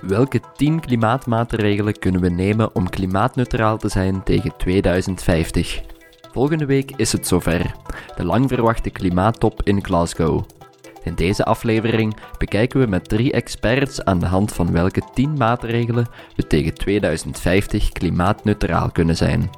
Welke 10 klimaatmaatregelen kunnen we nemen om klimaatneutraal te zijn tegen 2050? Volgende week is het zover, de lang verwachte klimaattop in Glasgow. In deze aflevering bekijken we met drie experts aan de hand van welke 10 maatregelen we tegen 2050 klimaatneutraal kunnen zijn.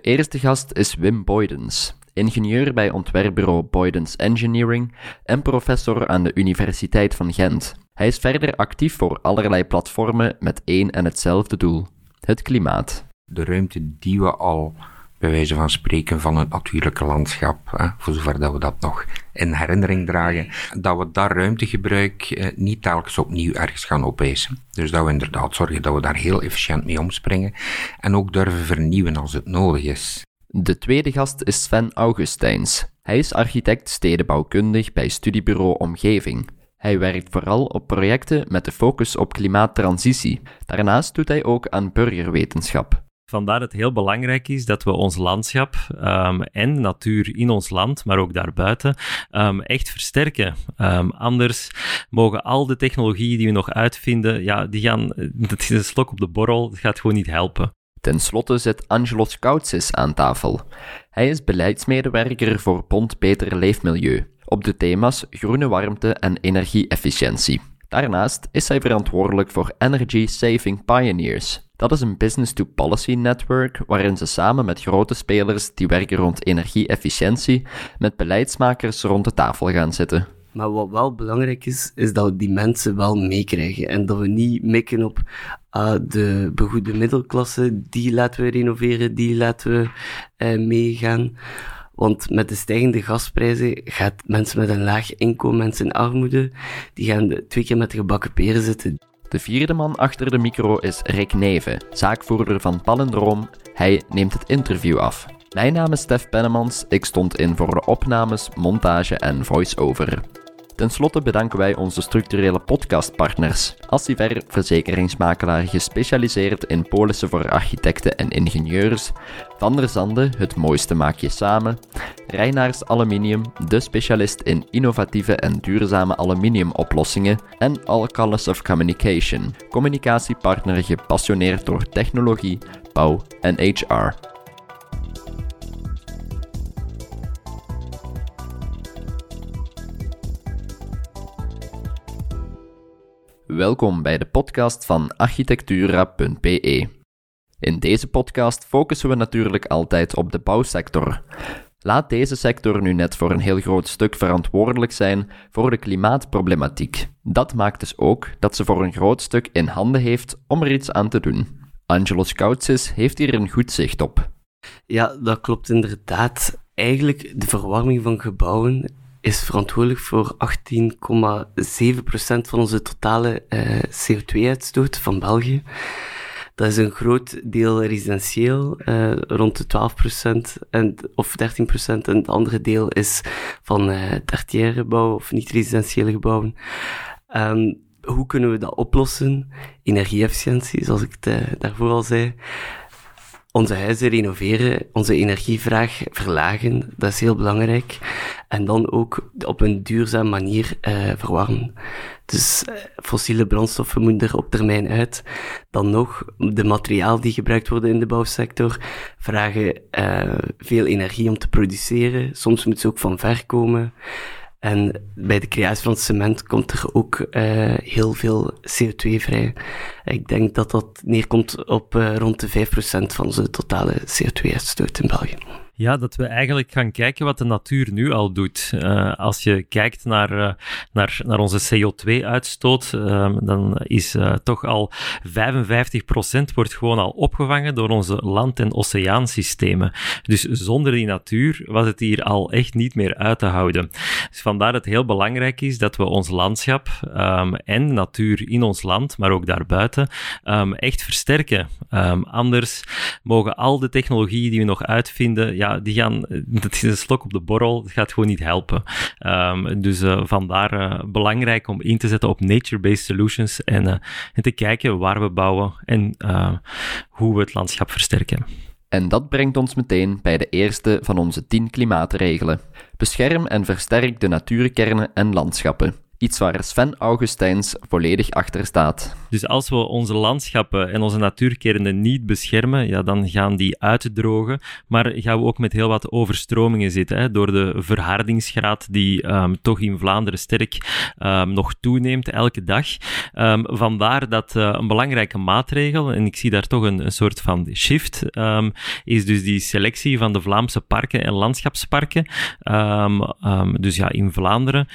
De eerste gast is Wim Boydens, ingenieur bij ontwerpbureau Boydens Engineering en professor aan de Universiteit van Gent. Hij is verder actief voor allerlei platformen met één en hetzelfde doel: het klimaat. De ruimte die we al bij wijze van spreken van het natuurlijke landschap, hè, voor zover dat we dat nog in herinnering dragen, dat we dat ruimtegebruik eh, niet telkens opnieuw ergens gaan opeisen. Dus dat we inderdaad zorgen dat we daar heel efficiënt mee omspringen en ook durven vernieuwen als het nodig is. De tweede gast is Sven Augustijns. Hij is architect stedenbouwkundig bij studiebureau Omgeving. Hij werkt vooral op projecten met de focus op klimaattransitie. Daarnaast doet hij ook aan burgerwetenschap. Vandaar dat het heel belangrijk is dat we ons landschap um, en natuur in ons land, maar ook daarbuiten, um, echt versterken. Um, anders mogen al de technologieën die we nog uitvinden, ja, die gaan, dat is een slok op de borrel, dat gaat gewoon niet helpen. Ten slotte zit Angelos Koutsis aan tafel. Hij is beleidsmedewerker voor Bond Beter Leefmilieu op de thema's groene warmte en energie-efficiëntie. Daarnaast is hij verantwoordelijk voor Energy Saving Pioneers. Dat is een business-to-policy network waarin ze samen met grote spelers die werken rond energie-efficiëntie met beleidsmakers rond de tafel gaan zitten. Maar wat wel belangrijk is, is dat we die mensen wel meekrijgen. En dat we niet mikken op uh, de begoede middelklasse, die laten we renoveren, die laten we uh, meegaan. Want met de stijgende gasprijzen gaat mensen met een laag inkomen, mensen in armoede, die gaan twee keer met de gebakken peren zitten. De vierde man achter de micro is Rick Neven, zaakvoerder van Palindroom. Hij neemt het interview af. Mijn naam is Stef Pennemans, ik stond in voor de opnames, montage en voice-over. Ten slotte bedanken wij onze structurele podcastpartners. Assiver Verzekeringsmakelaar gespecialiseerd in polissen voor architecten en ingenieurs. Van der Zande, het mooiste maak je samen. Reinaars Aluminium, de specialist in innovatieve en duurzame aluminiumoplossingen. En Alcalis of Communication, communicatiepartner gepassioneerd door technologie, bouw en HR. Welkom bij de podcast van architectura.be. In deze podcast focussen we natuurlijk altijd op de bouwsector. Laat deze sector nu net voor een heel groot stuk verantwoordelijk zijn voor de klimaatproblematiek. Dat maakt dus ook dat ze voor een groot stuk in handen heeft om er iets aan te doen. Angelo Scoutsis heeft hier een goed zicht op. Ja, dat klopt inderdaad. Eigenlijk de verwarming van gebouwen is verantwoordelijk voor 18,7% van onze totale uh, CO2-uitstoot van België. Dat is een groot deel residentieel, uh, rond de 12% en, of 13%. En het andere deel is van uh, tertiaire bouw of niet-residentiële gebouwen. Um, hoe kunnen we dat oplossen? Energie-efficiëntie, zoals ik het, daarvoor al zei onze huizen renoveren, onze energievraag verlagen, dat is heel belangrijk. En dan ook op een duurzame manier uh, verwarmen. Dus uh, fossiele brandstoffen moeten er op termijn uit. Dan nog, de materiaal die gebruikt worden in de bouwsector vragen uh, veel energie om te produceren. Soms moet ze ook van ver komen. En bij de creatie van cement komt er ook uh, heel veel CO2 vrij. Ik denk dat dat neerkomt op uh, rond de 5% van onze totale CO2-uitstoot in België. Ja, dat we eigenlijk gaan kijken wat de natuur nu al doet. Uh, als je kijkt naar, uh, naar, naar onze CO2-uitstoot, uh, dan is toch al 55% wordt gewoon al opgevangen door onze land- en oceaansystemen. Dus zonder die natuur was het hier al echt niet meer uit te houden. Dus vandaar dat het heel belangrijk is dat we ons landschap um, en natuur in ons land, maar ook daarbuiten, um, echt versterken. Anders mogen al de technologieën die we nog uitvinden, ja, die gaan, dat is een slok op de borrel, dat gaat gewoon niet helpen. Um, dus uh, vandaar uh, belangrijk om in te zetten op nature-based solutions en, uh, en te kijken waar we bouwen en hoe we het landschap versterken. En dat brengt ons meteen bij de eerste van onze 10 klimaatregelen. Bescherm en versterk de natuurkernen en landschappen. Iets waar Sven Augustijns volledig achter staat. Dus als we onze landschappen en onze natuurkernen niet beschermen, ja, dan gaan die uitdrogen. Maar gaan we ook met heel wat overstromingen zitten. Hè, door de verhardingsgraad die um, toch in Vlaanderen sterk um, nog toeneemt elke dag. Um, vandaar dat uh, een belangrijke maatregel, en ik zie daar toch een, een soort van shift, is dus die selectie van de Vlaamse parken en landschapsparken. dus ja, in Vlaanderen,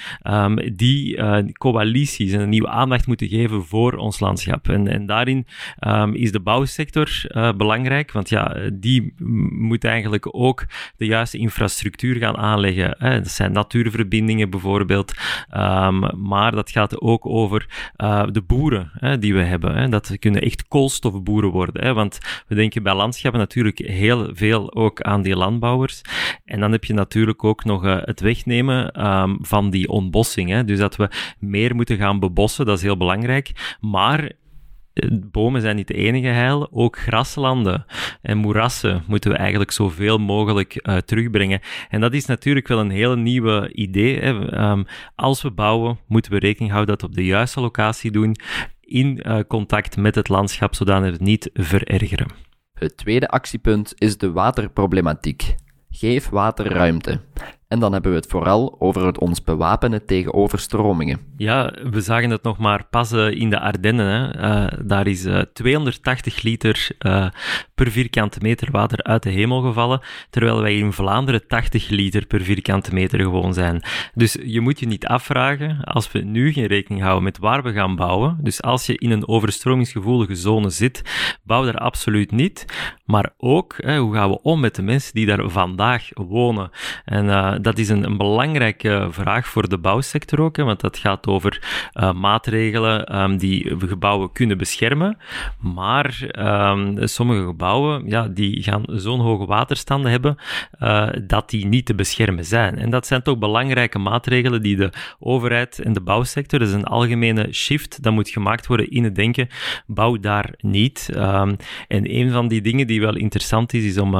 die uh, coalities en een nieuwe aandacht moeten geven voor ons En, en daarin um, is de bouwsector uh, belangrijk, want ja, die moet eigenlijk ook de juiste infrastructuur gaan aanleggen. Hè. Dat zijn natuurverbindingen bijvoorbeeld, um, maar dat gaat ook over uh, de boeren hè, die we hebben. Hè. Dat kunnen echt koolstofboeren worden, hè, want we denken bij landschappen natuurlijk heel veel ook aan die landbouwers. En dan heb je natuurlijk ook nog het wegnemen um, van die ontbossing. Hè. Dus dat we meer moeten gaan bebossen, dat is heel belangrijk. Maar eh, bomen zijn niet de enige heil, ook graslanden en moerassen moeten we eigenlijk zoveel mogelijk uh, terugbrengen. En dat is natuurlijk wel een hele nieuwe idee. Hè. Um, als we bouwen, moeten we rekening houden dat we op de juiste locatie doen, in uh, contact met het landschap, zodat we het niet verergeren. Het tweede actiepunt is de waterproblematiek. Geef water ruimte. En dan hebben we het vooral over het ons bewapenen tegen overstromingen. Ja, we zagen het nog maar pas in de Ardennen. Hè. Uh, daar is uh, eh, 280 liter uh, per vierkante meter water uit de hemel gevallen, terwijl wij in Vlaanderen 80 liter per vierkante meter gewoon zijn. Dus je moet je niet afvragen, als we nu geen rekening houden met waar we gaan bouwen, dus als je in een overstromingsgevoelige zone zit, bouw daar absoluut niet. Maar ook, hè, hoe gaan we om met de mensen die daar vandaag wonen? En dat is een, een, belangrijke vraag voor de bouwsector ook, hè, want dat gaat over uh, maatregelen um, die gebouwen kunnen beschermen. Maar um, sommige gebouwen ja, die gaan zo'n hoge waterstanden hebben uh, dat die niet te beschermen zijn. En dat zijn toch belangrijke maatregelen die de overheid en de bouwsector, dat is een algemene shift, dat moet gemaakt worden in het denken, bouw daar niet. Um, en een van die dingen die wel interessant is, is om,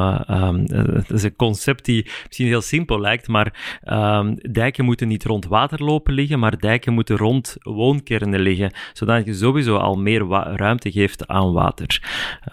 dat is een concept die misschien heel simpel lijkt, maar um, dijken moeten niet rond water lopen liggen, maar dijken moeten rond woonkernen liggen, zodat je sowieso al meer ruimte geeft aan water.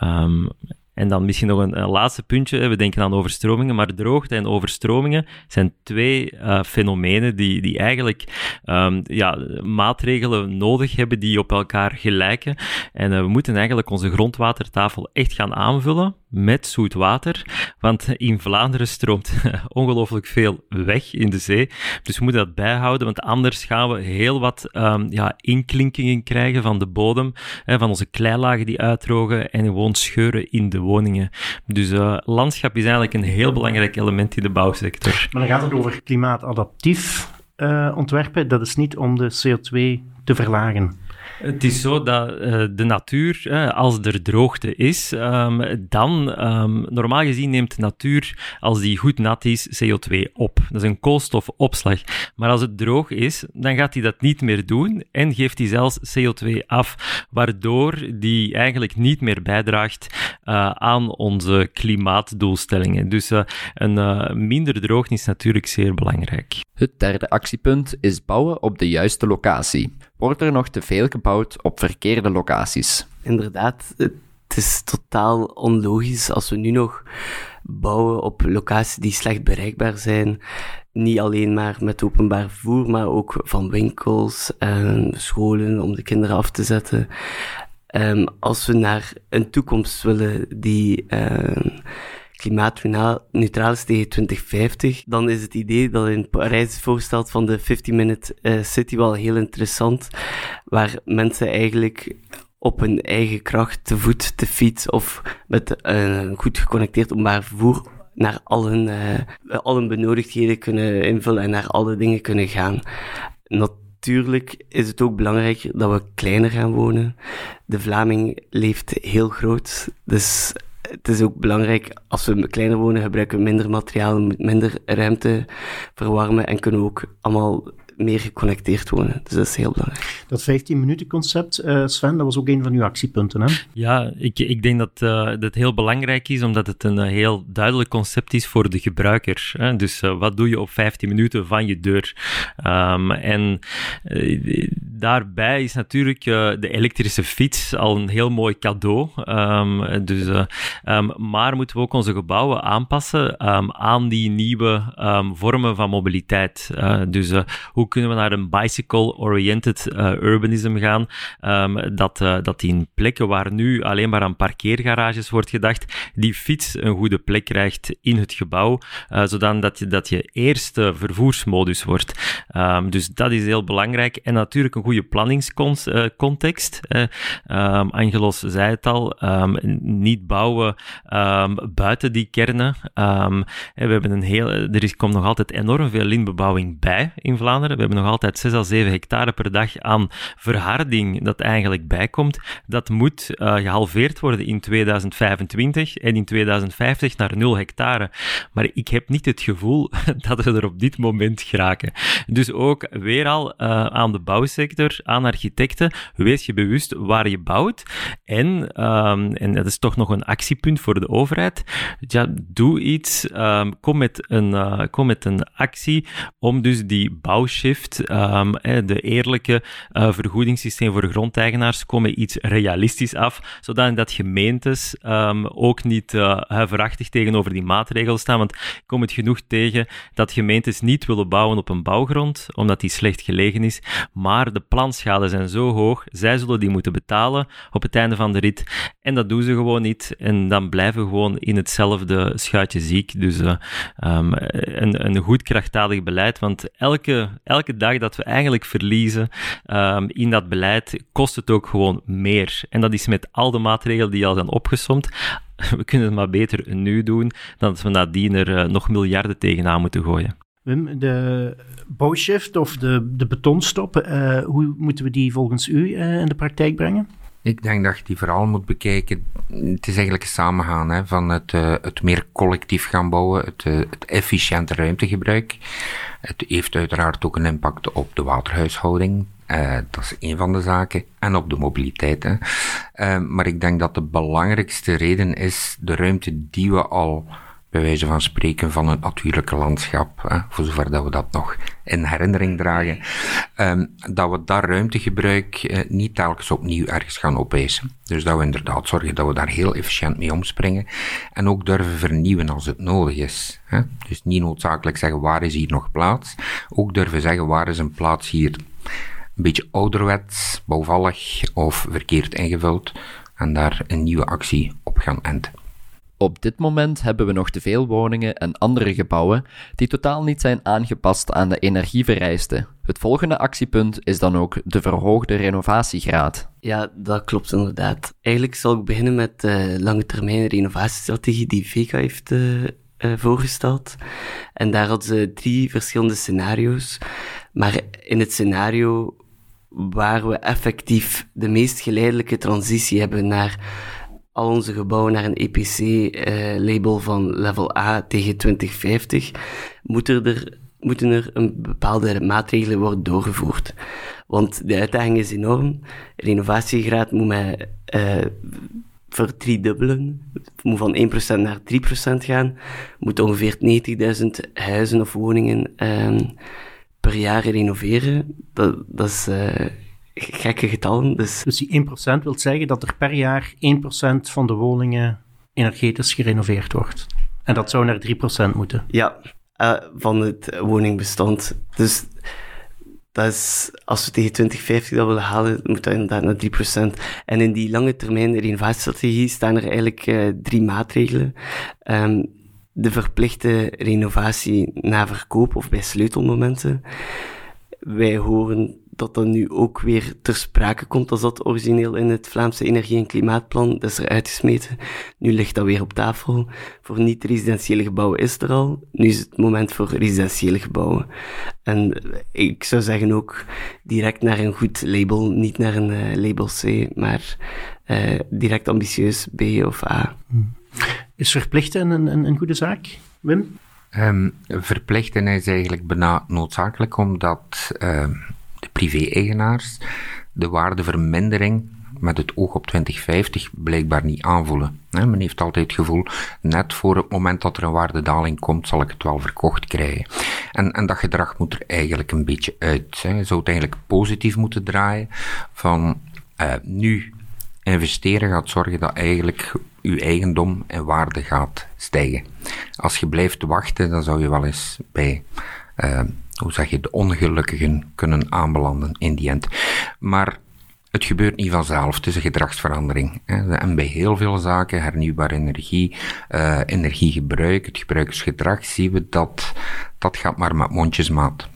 Um, en dan misschien nog een, laatste puntje. We denken aan overstromingen, maar droogte en overstromingen zijn twee uh, fenomenen die, die eigenlijk um, ja, maatregelen nodig hebben die op elkaar gelijken. En uh, we moeten eigenlijk onze grondwatertafel echt gaan aanvullen met zoet water. Want in Vlaanderen stroomt ongelooflijk veel weg in de zee. Dus we moeten dat bijhouden, want anders gaan we heel wat um, ja, inklinkingen krijgen van de bodem, hè, van onze kleilagen die uitdrogen en gewoon scheuren in de woningen. Dus uh, landschap is eigenlijk een heel belangrijk element in de bouwsector. Maar dan gaat het over klimaatadaptief uh, ontwerpen. Dat is niet om de CO2 te verlagen. Het is zo dat uh, de natuur, als er droogte is, um, dan um, normaal gezien neemt de natuur, als die goed nat is, CO2 op. Dat is een koolstofopslag. Maar als het droog is, dan gaat hij dat niet meer doen en geeft hij zelfs CO2 af, waardoor die eigenlijk niet meer bijdraagt uh, aan onze klimaatdoelstellingen. Dus een minder droogte is natuurlijk zeer belangrijk. Het derde actiepunt is bouwen op de juiste locatie wordt er nog te veel gebouwd op verkeerde locaties. Inderdaad, het is totaal onlogisch als we nu nog bouwen op locaties die slecht bereikbaar zijn. Niet alleen maar met openbaar vervoer, maar ook van winkels en scholen om de kinderen af te zetten. Um, als we naar een toekomst willen die uh, klimaatneutraal is tegen 2050, dan is het idee dat in Parijs voorstelt van de 50-minute uh, city wel heel interessant, waar mensen eigenlijk op hun eigen kracht, te voet, te fiets of met een goed geconnecteerd openbaar vervoer naar al hun, uh, al hun benodigdheden kunnen invullen en naar alle dingen kunnen gaan. Natuurlijk is het ook belangrijk dat we kleiner gaan wonen. De Vlaming leeft heel groot, dus het is ook belangrijk, als we kleiner wonen, gebruiken we minder materiaal, minder ruimte verwarmen en kunnen we ook allemaal meer geconnecteerd wonen. Dus dat is heel belangrijk. Dat 15-minuten concept, uh, Sven, dat was ook een van uw actiepunten, hè? Ja, ik, ik denk dat uh, dat heel belangrijk is, omdat het een heel duidelijk concept is voor de gebruiker. Hè? Dus wat doe je op 15 minuten van je deur? Um, en daarbij is natuurlijk de elektrische fiets al een heel mooi cadeau. Um, dus, um, maar moeten we ook onze gebouwen aanpassen aan die nieuwe vormen van mobiliteit. Uh, dus uh, hoe kunnen we naar een bicycle-oriented uh, urbanism gaan? Um, dat, dat die in plekken waar nu alleen maar aan parkeergarages wordt gedacht, die fiets een goede plek krijgt in het gebouw, zodat je, dat je eerste vervoersmodus wordt. Um, dus dat is heel belangrijk. En natuurlijk een goede planningscontext. Um, Angelos zei het al, niet bouwen buiten die kernen. we hebben een heel, er komt nog altijd enorm veel lintbebouwing bij in Vlaanderen. We hebben nog altijd 6 à 7 hectare per dag aan verharding dat eigenlijk bijkomt. Dat moet uh, gehalveerd worden in 2025 en in 2050 naar 0 hectare. Maar ik heb niet het gevoel dat we er op dit moment geraken. Dus ook weer al uh, aan de bouwsector, aan architecten, wees je bewust waar je bouwt. En, um, en dat is toch nog een actiepunt voor de overheid. Ja, doe iets, um, kom, met een, uh, kom met een actie om dus die bouwshift, um, de eerlijke uh, vergoedingssysteem voor grondeigenaars, komen iets realistisch af, zodat dat gemeentes um, ook niet uh, huiverachtig tegenover die maatregelen staan. Want ik kom het genoeg tegen dat gemeentes niet willen bouwen op een bouwgrond, omdat die slecht gelegen is, maar de planschade zijn zo hoog, zij zullen die moeten betalen op het einde van de rit. En dat doen ze gewoon niet. En dan blijven we gewoon in hetzelfde schuitje ziek. Dus uh, um, een, een goed krachtdadig beleid. Want elke, elke dag dat we eigenlijk verliezen um, in dat beleid, kost het ook gewoon meer. En dat is met al de maatregelen die al zijn opgesomd. We kunnen het maar beter nu doen dan dat we nadien er uh, nog miljarden tegenaan moeten gooien. Wim, de bouwshift of de, de betonstop, uh, hoe moeten we die volgens u uh, in de praktijk brengen? Ik denk dat je die vooral moet bekijken. Het is eigenlijk een samengaan hè, van het, uh, het meer collectief gaan bouwen, het, uh, het efficiënte ruimtegebruik. Het heeft uiteraard ook een impact op de waterhuishouding. Uh, dat is een van de zaken. En op de mobiliteit. Hè. maar ik denk dat de belangrijkste reden is de ruimte die we al bij wijze van spreken van het natuurlijke landschap, hè, voor zover dat we dat nog in herinnering dragen, um, dat we daar ruimtegebruik eh, niet telkens opnieuw ergens gaan opeisen. Dus dat we inderdaad zorgen dat we daar heel efficiënt mee omspringen en ook durven vernieuwen als het nodig is. Hè. Dus niet noodzakelijk zeggen waar is hier nog plaats, ook durven zeggen waar is een plaats hier een beetje ouderwets, bouwvallig of verkeerd ingevuld en daar een nieuwe actie op gaan enten. Op dit moment hebben we nog te veel woningen en andere gebouwen die totaal niet zijn aangepast aan de energievereisten. Het volgende actiepunt is dan ook de verhoogde renovatiegraad. Ja, dat klopt inderdaad. Eigenlijk zal ik beginnen met de lange termijn renovatiestrategie die VECA heeft uh, uh, voorgesteld. En daar hadden ze drie verschillende scenario's. Maar in het scenario waar we effectief de meest geleidelijke transitie hebben naar al onze gebouwen naar een EPC-label eh, van level A tegen 2050, moeten er, moeten er een bepaalde maatregelen worden doorgevoerd. Want de uitdaging is enorm. Renovatiegraad moet mij uh, verdriedubbelen. moet van 1% naar 3% gaan. Moet ongeveer 90.000 huizen of woningen uh, per jaar renoveren. Dat, dat is uh, gekke getallen. Dus, dus die 1% wil zeggen dat er per jaar 1% van de woningen energetisch gerenoveerd wordt. En dat zou naar 3% moeten. Ja, uh, van het woningbestand. Dus dat is, als we tegen 2050 dat willen halen, moet dat inderdaad naar 3%. En in die lange termijn renovatiestrategie staan er eigenlijk uh, drie maatregelen. Um, de verplichte renovatie na verkoop of bij sleutelmomenten. Wij horen dat dat nu ook weer ter sprake komt als dat origineel in het Vlaamse Energie- en Klimaatplan, dat is er uitgesmeten. Nu ligt dat weer op tafel. Voor niet-residentiële gebouwen is er al. Nu is het moment voor residentiële gebouwen. En ik zou zeggen ook direct naar een goed label, niet naar een uh, label C, maar uh, direct ambitieus B of A. Is verplichten een, een, een goede zaak, Wim? Ehm, verplichten is eigenlijk bijna noodzakelijk omdat ehm, de privé-eigenaars de waardevermindering met het oog op 2050 blijkbaar niet aanvoelen. men heeft altijd het gevoel, net voor het moment dat er een waardedaling komt, zal ik het wel verkocht krijgen. En, en dat gedrag moet er eigenlijk een beetje uit. Je zou het eigenlijk positief moeten draaien van uh, nu investeren gaat zorgen dat eigenlijk uw eigendom in waarde gaat stijgen. Als je blijft wachten, dan zou je wel eens bij, uh, hoe zeg je, de ongelukkigen kunnen aanbelanden in die end. Maar het gebeurt niet vanzelf, het is een gedragsverandering. En bij heel veel zaken, hernieuwbare energie, uh, energiegebruik, het gebruikersgedrag, zien we dat dat gaat maar met mondjesmaat.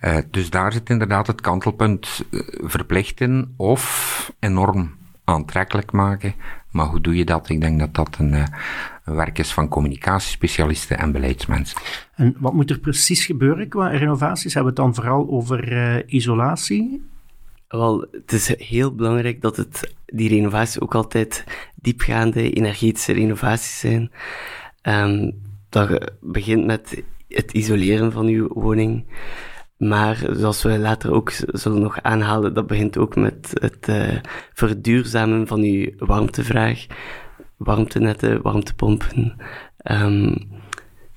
Uh, dus daar zit inderdaad het kantelpunt uh, verplichten of enorm aantrekkelijk maken. Maar hoe doe je dat? Ik denk dat dat een, een werk is van communicatiespecialisten en beleidsmensen. En wat moet er precies gebeuren qua renovaties? Hebben we het dan vooral over isolatie? Wel, het is heel belangrijk dat het, die renovaties ook altijd diepgaande energetische renovaties zijn. Um, dat begint met het isoleren van uw woning. Maar zoals we later ook zullen nog aanhalen, dat begint ook met het uh, verduurzamen van uw warmtevraag. Warmtenetten, warmtepompen. Um,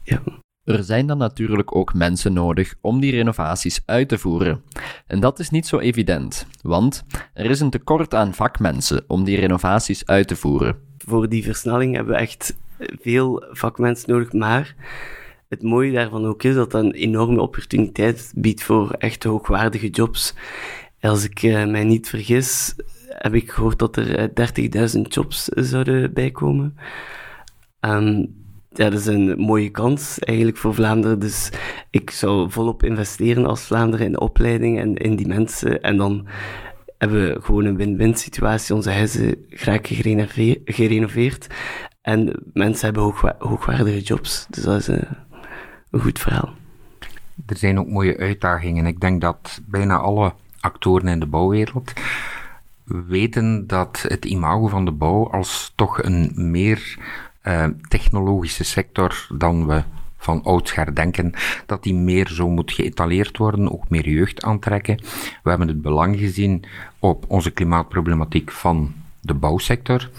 ja. Er zijn dan natuurlijk ook mensen nodig om die renovaties uit te voeren. En dat is niet zo evident, want er is een tekort aan vakmensen om die renovaties uit te voeren. Voor die versnelling hebben we echt veel vakmensen nodig, maar het mooie daarvan ook is dat dat een enorme opportuniteit biedt voor echt hoogwaardige jobs. Als ik uh, mij niet vergis, heb ik gehoord dat er 30.000 jobs zouden bijkomen. Um, ja, dat is een mooie kans eigenlijk voor Vlaanderen. Dus ik zou volop investeren als Vlaanderen in de opleiding en in die mensen. En dan hebben we gewoon een win-win situatie. Onze huizen graag gerenoveerd. En mensen hebben hoogwa hoogwaardige jobs. Dus dat is een, een goed verhaal. Er zijn ook mooie uitdagingen. Ik denk dat bijna alle actoren in de bouwwereld weten dat het imago van de bouw als toch een meer uh, technologische sector dan we van oudsher denken, dat die meer zo moet geëtaleerd worden, ook meer jeugd aantrekken. We hebben het belang gezien op onze klimaatproblematiek van de bouwsector.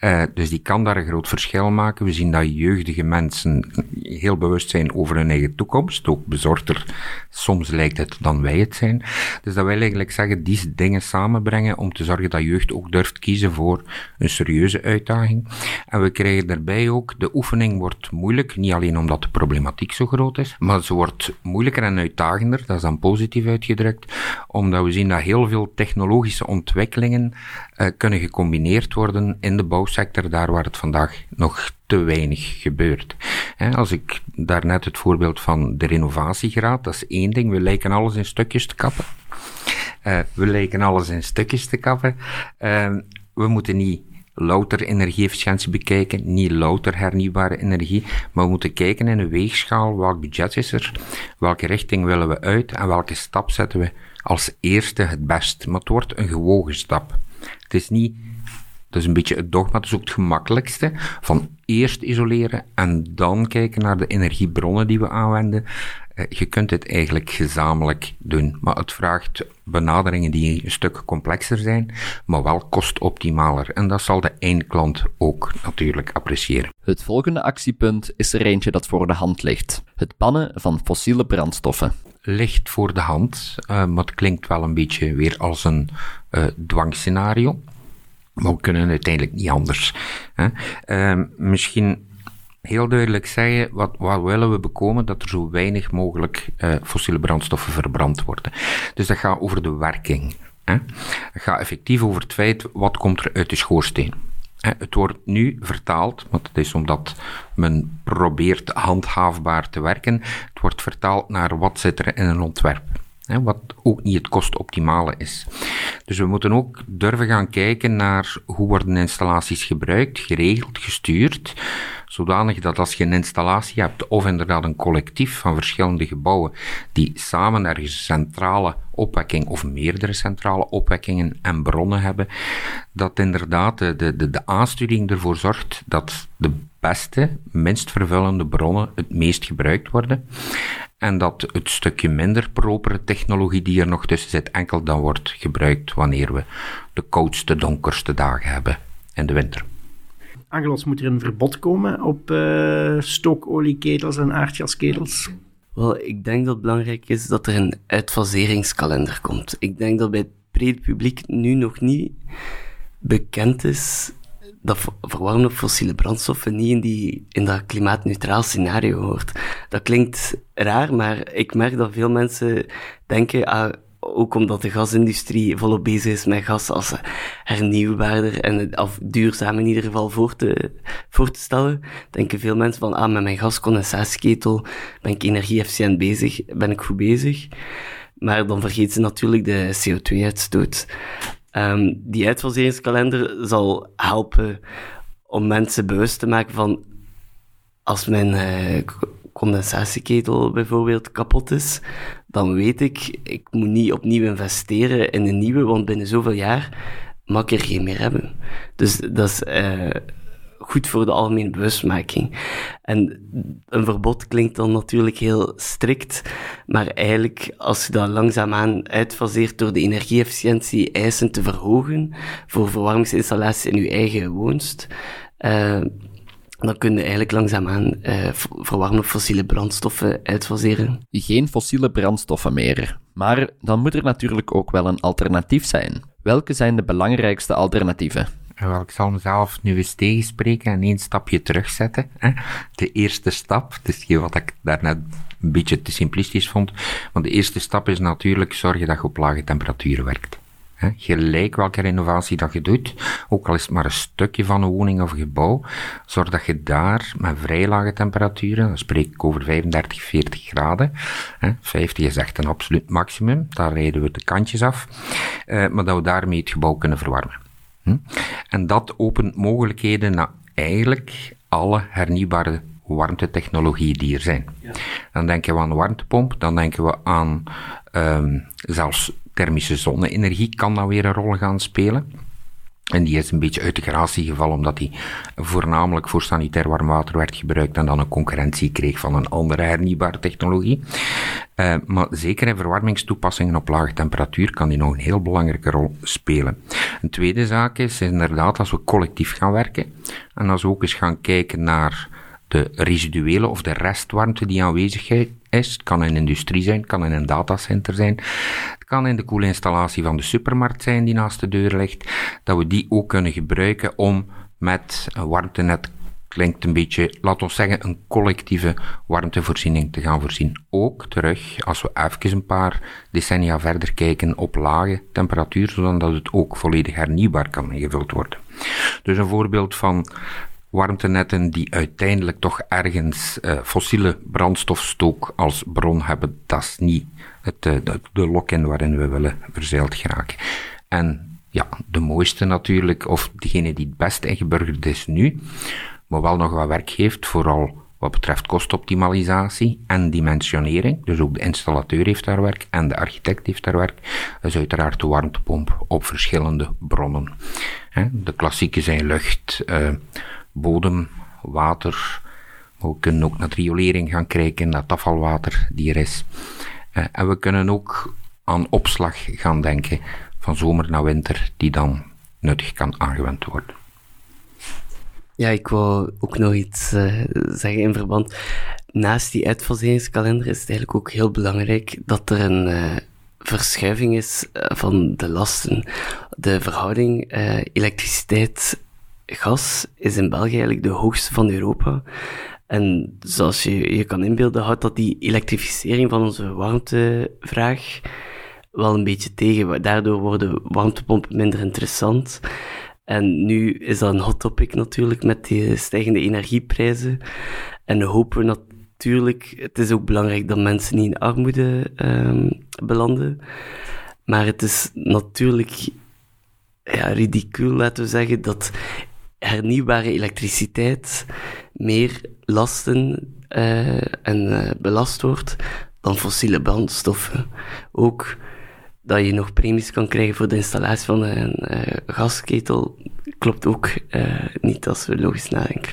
Uh, dus die kan daar een groot verschil maken. We zien dat jeugdige mensen heel bewust zijn over hun eigen toekomst, ook bezorgder soms lijkt het dan wij het zijn. Dus dat wil eigenlijk zeggen, die dingen samenbrengen om te zorgen dat jeugd ook durft kiezen voor een serieuze uitdaging. En we krijgen daarbij ook, de oefening wordt moeilijk, niet alleen omdat de problematiek zo groot is, maar ze wordt moeilijker en uitdagender, dat is dan positief uitgedrukt, omdat we zien dat heel veel technologische ontwikkelingen uh, kunnen gecombineerd worden in de bouwsector, daar waar het vandaag nog te weinig gebeurt. Als ik daarnet het voorbeeld van de renovatiegraad, dat is één ding, we lijken alles in stukjes te kappen. Uh, we lijken alles in stukjes te kappen. Uh, we moeten niet louter energieefficiëntie bekijken, niet louter hernieuwbare energie, maar we moeten kijken in een weegschaal welk budget is er, welke richting willen we uit en welke stap zetten we als eerste het best. Maar het wordt een gewogen stap. Het is niet dat is een beetje het dogma, dat is ook het gemakkelijkste. Van eerst isoleren en dan kijken naar de energiebronnen die we aanwenden. Eh, je kunt dit eigenlijk gezamenlijk doen, maar het vraagt benaderingen die een stuk complexer zijn, maar wel kostoptimaler. En dat zal de eindklant ook natuurlijk appreciëren. Het volgende actiepunt is er eentje dat voor de hand ligt: het bannen van fossiele brandstoffen ligt voor de hand, uh, maar het klinkt wel een beetje weer als een uh, dwangscenario. Maar we kunnen uiteindelijk niet anders. Hè. Uh, misschien heel duidelijk zeggen, wat, wat willen we bekomen? Dat er zo weinig mogelijk uh, fossiele brandstoffen verbrand worden. Dus dat gaat over de werking. Hè. Het gaat effectief over het feit, wat komt er uit de schoorsteen? Het wordt nu vertaald, want het is omdat men probeert handhaafbaar te werken, het wordt vertaald naar wat zit er in een ontwerp wat ook niet het kostoptimale is. Dus we moeten ook durven gaan kijken naar hoe worden installaties gebruikt, geregeld, gestuurd, zodanig dat als je een installatie hebt, of inderdaad een collectief van verschillende gebouwen, die samen ergens centrale opwekking of meerdere centrale opwekkingen en bronnen hebben, dat inderdaad de, de, de aansturing ervoor zorgt dat de beste, minst vervuilende bronnen het meest gebruikt worden. En dat het stukje minder propere technologie die er nog tussen zit, enkel dan wordt gebruikt wanneer we de koudste, donkerste dagen hebben in de winter. Angelos, moet er een verbod komen op uh, stookolieketels en aardgasketels? Wel, ik denk dat het belangrijk is dat er een uitfaseringskalender komt. Ik denk dat bij het brede publiek nu nog niet bekend is dat verwarmen op fossiele brandstoffen niet in, die, in dat klimaatneutraal scenario hoort. Dat klinkt raar, maar ik merk dat veel mensen denken, ah, ook omdat de gasindustrie volop bezig is met gas als hernieuwbaarder en of duurzaam in ieder geval voor te, voor te stellen, denken veel mensen van, ah, met mijn gascondensatieketel ben ik energie-efficiënt bezig, ben ik goed bezig. Maar dan vergeet ze natuurlijk de CO2-uitstoot. Um, die uitfaseringskalender zal helpen om mensen bewust te maken van als mijn uh, condensatieketel bijvoorbeeld kapot is, dan weet ik, ik moet niet opnieuw investeren in een nieuwe, want binnen zoveel jaar mag ik er geen meer hebben. Dus dat is uh, goed voor de algemene bewustmaking. En een verbod klinkt dan natuurlijk heel strikt, maar eigenlijk als je dat langzaamaan uitfaseert door de energieefficiëntie eisen te verhogen voor verwarmingsinstallaties in je eigen woonst, uh, dan kun je eigenlijk langzaamaan uh, verwarmen fossiele brandstoffen uitfaseren. Geen fossiele brandstoffen meer. Maar dan moet er natuurlijk ook wel een alternatief zijn. Welke zijn de belangrijkste alternatieven? Wel, ik zal mezelf nu eens tegenspreken en één stapje terugzetten. Hè. De eerste stap, het is wat ik daarnet een beetje te simplistisch vond, want de eerste stap is natuurlijk zorgen dat je op lage temperaturen werkt. Hè. Gelijk welke renovatie dat je doet, ook al is het maar een stukje van een woning of gebouw, zorg dat je daar met vrij lage temperaturen, dan spreek ik over 35, 40 graden, hè. 50 is echt een absoluut maximum, daar rijden we de kantjes af, eh, maar dat we daarmee het gebouw kunnen verwarmen. Hm? En dat opent mogelijkheden naar eigenlijk alle hernieuwbare warmtetechnologieën die er zijn. Ja. Dan denken we aan warmtepomp, dan denken we aan um, zelfs thermische zonne-energie kan dan weer een rol gaan spelen. En die is een beetje uit de gratie gevallen omdat die voornamelijk voor sanitair warm water werd gebruikt en dan een concurrentie kreeg van een andere hernieuwbare technologie. Uh, maar zeker in verwarmingstoepassingen op lage temperatuur kan die nog een heel belangrijke rol spelen. Een tweede zaak is inderdaad als we collectief gaan werken en als we ook eens gaan kijken naar de residuele of de restwarmte die aanwezig is. Het kan in industrie zijn, kan in een datacenter zijn. Het kan in de koelinstallatie van de supermarkt zijn die naast de deur ligt. Dat we die ook kunnen gebruiken om met een warmtenet klinkt een beetje, laat ons zeggen, een collectieve warmtevoorziening te gaan voorzien. Ook terug, als we even een paar decennia verder kijken, op lage temperatuur, zodat het ook volledig hernieuwbaar kan ingevuld worden. Dus een voorbeeld van warmtenetten die uiteindelijk toch ergens uh, fossiele brandstofstook als bron hebben, dat is niet het, uh, de, de lock-in waarin we willen verzeild geraken. En ja, de mooiste natuurlijk, of degene die het best ingeburgerd is nu, maar wel nog wat werk geeft, vooral wat betreft kostoptimalisatie en dimensionering. Dus ook de installateur heeft daar werk en de architect heeft daar werk. Dat is uiteraard de warmtepomp op verschillende bronnen. De klassieke zijn lucht, uh, bodem, water. We kunnen ook naar riolering gaan kijken, naar het afvalwater die er is. Uh, en we kunnen ook aan opslag gaan denken van zomer naar winter, die dan nuttig kan aangewend worden. Ja, ik wou ook nog iets uh, zeggen in verband. Naast die uitfaseringskalender is het eigenlijk ook heel belangrijk dat er een uh, verschuiving is van de lasten. De verhouding elektriciteit gas is in België eigenlijk de hoogste van Europa. En zoals je je kan inbeelden, houdt dat die elektrificering van onze warmtevraag wel een beetje tegen. Daardoor worden warmtepompen minder interessant. En nu is dat een hot topic natuurlijk met die stijgende energieprijzen. En hopen we natuurlijk, het is ook belangrijk dat mensen niet in armoede um, belanden. Maar het is natuurlijk ja, ridicuul, laten we zeggen, dat hernieuwbare elektriciteit meer lasten uh, en uh, belast wordt dan fossiele brandstoffen. Ook dat je nog premies kan krijgen voor de installatie van een uh, gasketel, klopt ook niet als we logisch nadenken.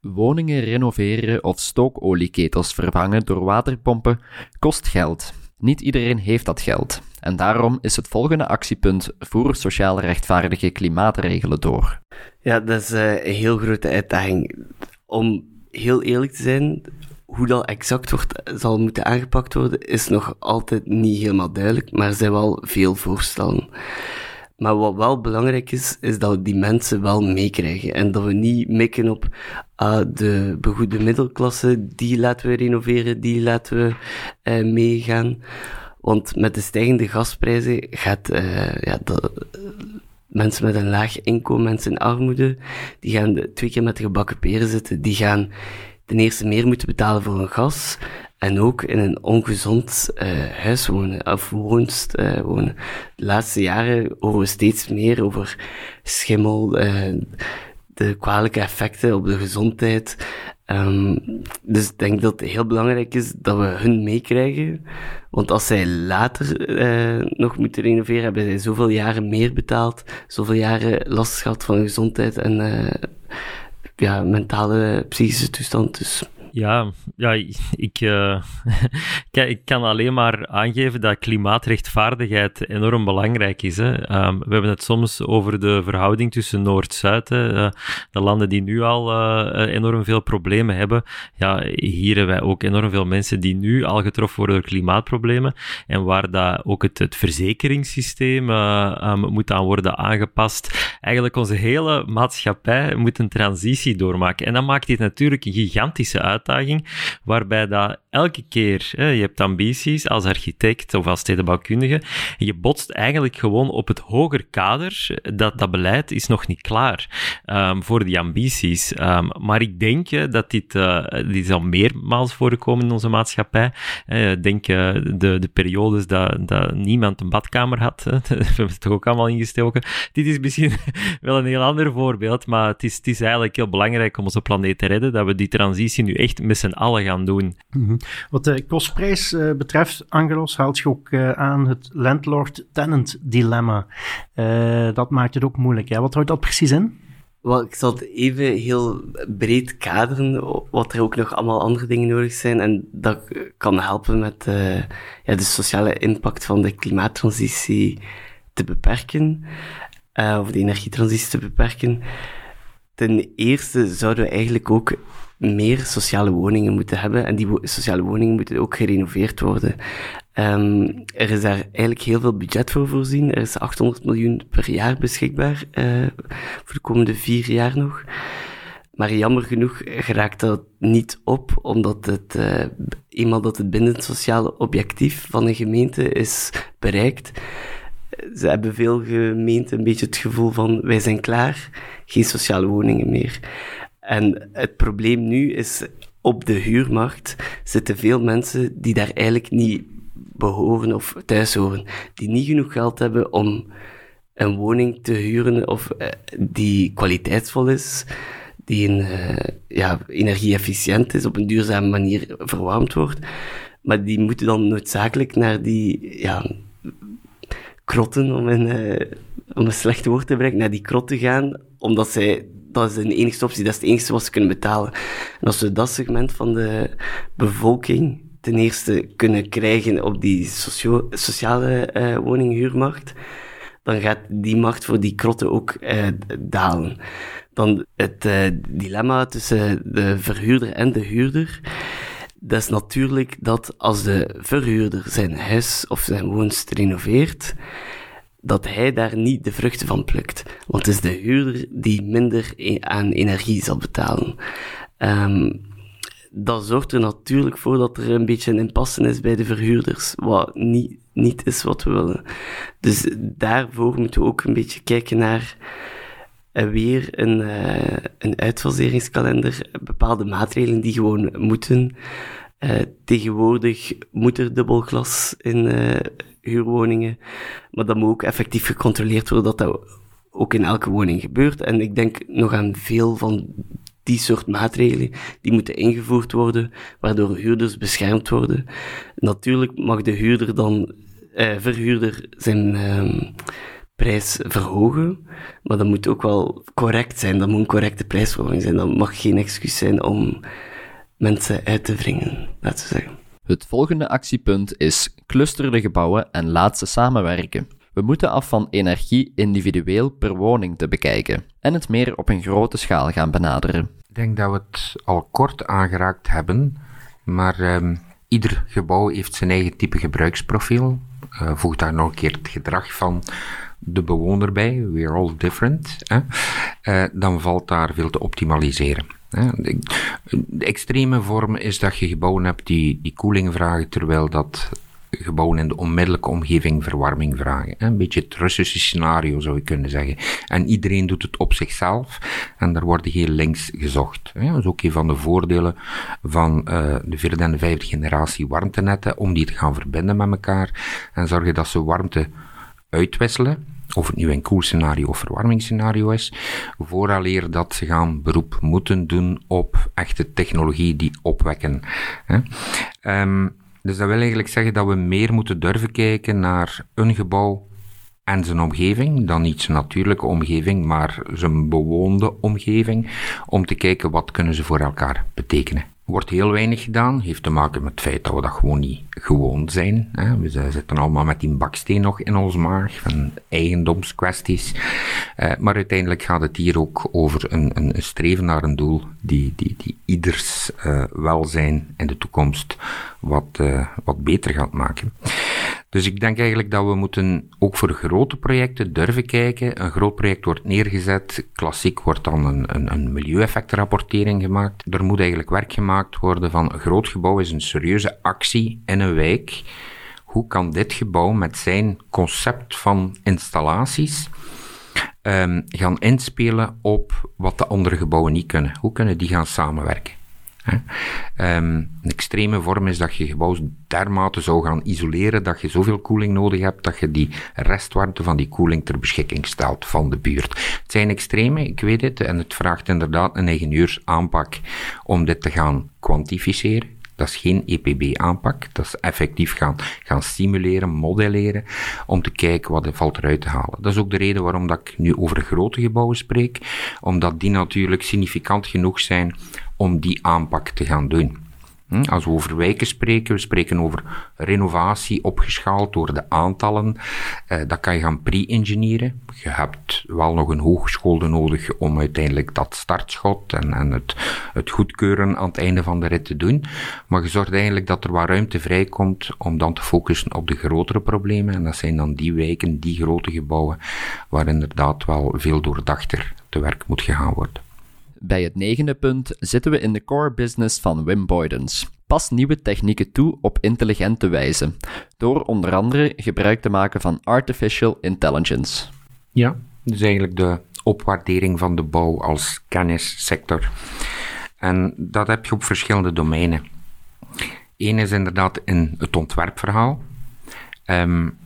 Woningen renoveren of stookolieketels vervangen door waterpompen kost geld. Niet iedereen heeft dat geld. En daarom is het volgende actiepunt voer sociaal rechtvaardige klimaatregelen door. Ja, dat is eh, een heel grote uitdaging. Om heel eerlijk te zijn, hoe dat exact wordt, zal moeten aangepakt worden, is nog altijd niet helemaal duidelijk, maar er zijn wel veel voorstellen. Maar wat wel belangrijk is, is dat we die mensen wel meekrijgen. En dat we niet mikken op uh, de begoede middelklasse, die laten we renoveren, die laten we uh, meegaan. Want met de stijgende gasprijzen gaat uh, ja, mensen met een laag inkomen, mensen in armoede, die gaan twee keer met de gebakken peren zitten. Die gaan ten eerste meer moeten betalen voor hun gas en ook in een ongezond uh, huis wonen, of woonst uh, wonen. De laatste jaren horen we steeds meer over schimmel, uh, de kwalijke effecten op de gezondheid. Um, dus ik denk dat het heel belangrijk is dat we hun meekrijgen. Want als zij later nog moeten renoveren, hebben zij zoveel jaren meer betaald, zoveel jaren last gehad van gezondheid en ja, mentale, psychische toestand. Dus ja, ja ik, uh, ik kan alleen maar aangeven dat klimaatrechtvaardigheid enorm belangrijk is. Hè. Um, we hebben het soms over de verhouding tussen Noord-Zuid, uh, de landen die nu al uh, enorm veel problemen hebben. Ja, hier hebben wij ook enorm veel mensen die nu al getroffen worden door klimaatproblemen en waar dat ook het, het verzekeringssysteem um, moet aan worden aangepast. Eigenlijk onze hele maatschappij moet een transitie doormaken. En dat maakt dit natuurlijk een gigantische uitdaging uitdaging, waarbij dat elke keer, je hebt ambities als architect of als stedenbouwkundige, en je botst eigenlijk gewoon op het hoger kader, dat, dat beleid is nog niet klaar um, voor die ambities. Um, maar ik denk uh, dat dit, uh, dit is al meermaals voorgekomen in onze maatschappij. Uh, denk de, de periodes dat, dat niemand een badkamer had, we hebben het toch ook allemaal ingestoken. Dit is misschien wel een heel ander voorbeeld, maar het is, het is eigenlijk heel belangrijk om onze planeet te redden, dat we die transitie nu echt met z'n allen gaan doen. Mm. Wat de kostprijs uh, betreft, Angelos, haalt je ook uh, aan het landlord-tenant dilemma. Uh, dat maakt het ook moeilijk. Hè? Wat houdt dat precies in? Wel, ik zal het even heel breed kaderen, wat er ook nog allemaal andere dingen nodig zijn. En dat kan helpen met ja, de sociale impact van de klimaattransitie te beperken, of de energietransitie te beperken. Ten eerste zouden we eigenlijk ook meer sociale woningen moeten hebben. En die sociale woningen moeten ook gerenoveerd worden. Um, er is daar eigenlijk heel veel budget voor voorzien. Er is 800 miljoen per jaar beschikbaar uh, voor de komende vier jaar nog. Maar jammer genoeg geraakt dat niet op, omdat het, uh, eenmaal dat het binnen het sociale objectief van een gemeente is bereikt, ze hebben veel gemeenten een beetje het gevoel van wij zijn klaar, geen sociale woningen meer. En het probleem nu is, op de huurmarkt zitten veel mensen die daar eigenlijk niet behoren of thuis horen. Die niet genoeg geld hebben om een woning te huren of uh, die kwaliteitsvol is, die een, uh, ja, energie-efficiënt is, op een duurzame manier verwarmd wordt. Maar die moeten dan noodzakelijk naar die ja, krotten, om een, uh, om een slecht woord te brengen, naar die krotten gaan, omdat zij dat is de enige optie, dat is het enige wat ze kunnen betalen. En als we dat segment van de bevolking ten eerste kunnen krijgen op die socio sociale uh, woninghuurmarkt, dan gaat die markt voor die krotten ook uh, dalen. Dan het uh, dilemma tussen de verhuurder en de huurder, dat is natuurlijk dat als de verhuurder zijn huis of zijn woonst renoveert, dat hij daar niet de vruchten van plukt. Want het is de huurder die minder e- aan energie zal betalen. Um, dat zorgt er natuurlijk voor dat er een beetje een impasse is bij de verhuurders, wat niet, niet is wat we willen. Dus daarvoor moeten we ook een beetje kijken naar uh, weer een, uh, een uitfaseringskalender, bepaalde maatregelen die gewoon moeten. Uh, tegenwoordig moet er dubbelglas in huurwoningen. Maar dat moet ook effectief gecontroleerd worden dat dat ook in elke woning gebeurt. En ik denk nog aan veel van die soort maatregelen die moeten ingevoerd worden, waardoor huurders beschermd worden. Natuurlijk mag de huurder dan, eh, verhuurder zijn eh, prijs verhogen, maar dat moet ook wel correct zijn. Dat moet een correcte prijsverhoging zijn. Dat mag geen excuus zijn om mensen uit te wringen, laten we zeggen. Het volgende actiepunt is clusterde gebouwen en laat ze samenwerken. We moeten af van energie individueel per woning te bekijken en het meer op een grote schaal gaan benaderen. Ik denk dat we het al kort aangeraakt hebben, maar ehm, ieder gebouw heeft zijn eigen type gebruiksprofiel. Uh, voeg daar nog een keer het gedrag van de bewoner bij, we're all different, hè? Uh, dan valt daar veel te optimaliseren. De, extreme vorm is dat je gebouwen hebt die, die koeling vragen, terwijl dat gebouwen in de onmiddellijke omgeving verwarming vragen. Een beetje het Russische scenario zou je kunnen zeggen. En iedereen doet het op zichzelf en daar worden geen links gezocht. Dat is ook een van de voordelen van uh, de vierde en de vijfde generatie warmtenetten, om die te gaan verbinden met elkaar en zorgen dat ze warmte uitwisselen of het nu een koelscenario of verwarmingsscenario is, vooraleer dat ze gaan beroep moeten doen op echte technologie die opwekken. Um, dus dat wil eigenlijk zeggen dat we meer moeten durven kijken naar een gebouw en zijn omgeving, dan niet zijn natuurlijke omgeving, maar zijn bewoonde omgeving, om te kijken wat kunnen ze voor elkaar betekenen wordt heel weinig gedaan. Heeft te maken met het feit dat we dat gewoon niet gewoon zijn. Hè. We zitten allemaal met die baksteen nog in ons maag, van eigendomskwesties. Uh, maar uiteindelijk gaat het hier ook over een, een, streven naar een doel die, die, die ieders uh, welzijn in de toekomst wat, uh, wat beter gaat maken. Dus ik denk eigenlijk dat we moeten ook voor grote projecten durven kijken. Een groot project wordt neergezet, klassiek wordt dan een, een, een milieueffectrapportering gemaakt. Er moet eigenlijk werk gemaakt worden van een groot gebouw is een serieuze actie in een wijk. Hoe kan dit gebouw met zijn concept van installaties um, gaan inspelen op wat de andere gebouwen niet kunnen? Hoe kunnen die gaan samenwerken? Um, een extreme vorm is dat je gebouw dermate zou gaan isoleren dat je zoveel koeling nodig hebt dat je die restwarmte van die koeling ter beschikking stelt van de buurt. Het zijn extreme, ik weet het, en het vraagt inderdaad een ingenieursaanpak om dit te gaan kwantificeren. Dat is geen EPB-aanpak. Dat is effectief gaan, gaan simuleren, modelleren, om te kijken wat er valt eruit te halen. Dat is ook de reden waarom dat ik nu over grote gebouwen spreek, omdat die natuurlijk significant genoeg zijn om die aanpak te gaan doen. Hm, als we over wijken spreken, we spreken over renovatie opgeschaald door de aantallen. Eh, dat kan je gaan pre-engineeren. Je hebt wel nog een hogeschool nodig om uiteindelijk dat startschot en, en het, het goedkeuren aan het einde van de rit te doen. Maar je zorgt eigenlijk dat er wat ruimte vrijkomt om dan te focussen op de grotere problemen. En dat zijn dan die wijken, die grote gebouwen, waar inderdaad wel veel doordachter te werk moet gegaan worden. Bij het negende punt zitten we in de core business van Wim Boydens. Pas nieuwe technieken toe op intelligente wijze, door onder andere gebruik te maken van artificial intelligence. Ja, dus eigenlijk de opwaardering van de bouw als kennissector. En dat heb je op verschillende domeinen. Eén is inderdaad in het ontwerpverhaal. Um,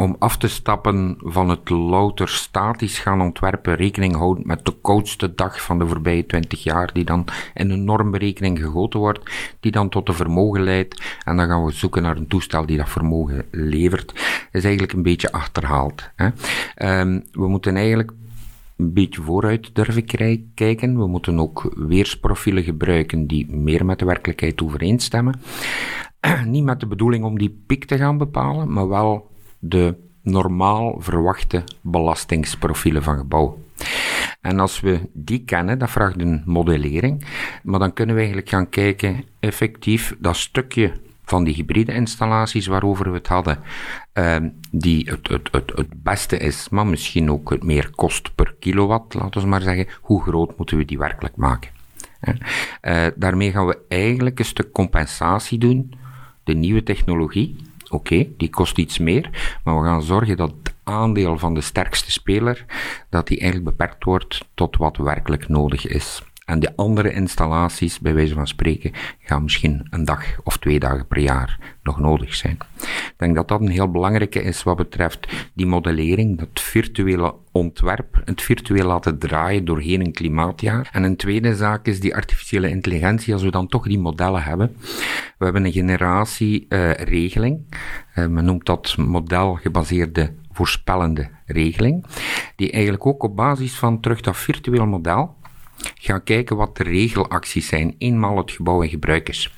om af te stappen van het louter statisch gaan ontwerpen, rekening houden met de koudste dag van de voorbije 20 jaar, die dan in een normberekening gegoten wordt, die dan tot een vermogen leidt, en dan gaan we zoeken naar een toestel die dat vermogen levert. Is eigenlijk een beetje achterhaald. Hè. Um, we moeten eigenlijk een beetje vooruit durven kijken. We moeten ook weersprofielen gebruiken die meer met de werkelijkheid overeenstemmen. Niet met de bedoeling om die piek te gaan bepalen, maar wel de normaal verwachte belastingsprofielen van gebouw. En als we die kennen, dat vraagt een modellering, maar dan kunnen we eigenlijk gaan kijken, effectief, dat stukje van die hybride installaties waarover we het hadden, uh, die het, het, het, het beste is, maar misschien ook het meer kost per kilowatt, laten we maar zeggen, hoe groot moeten we die werkelijk maken? Uh, daarmee gaan we eigenlijk een stuk compensatie doen, de nieuwe technologie, oké, die kost iets meer, maar we gaan zorgen dat het aandeel van de sterkste speler, dat die eigenlijk beperkt wordt tot wat werkelijk nodig is. En de andere installaties, bij wijze van spreken, gaan misschien een dag of twee dagen per jaar nog nodig zijn. Ik denk dat dat een heel belangrijke is wat betreft die modellering, dat virtuele ontwerp, het virtueel laten draaien doorheen een klimaatjaar. En een tweede zaak is die artificiële intelligentie, als we dan toch die modellen hebben. We hebben een generatie uh, regeling. Uh, men noemt dat modelgebaseerde voorspellende regeling, die eigenlijk ook op basis van terug dat virtueel model gaan kijken wat de regelacties zijn, eenmaal het gebouw in gebruik is.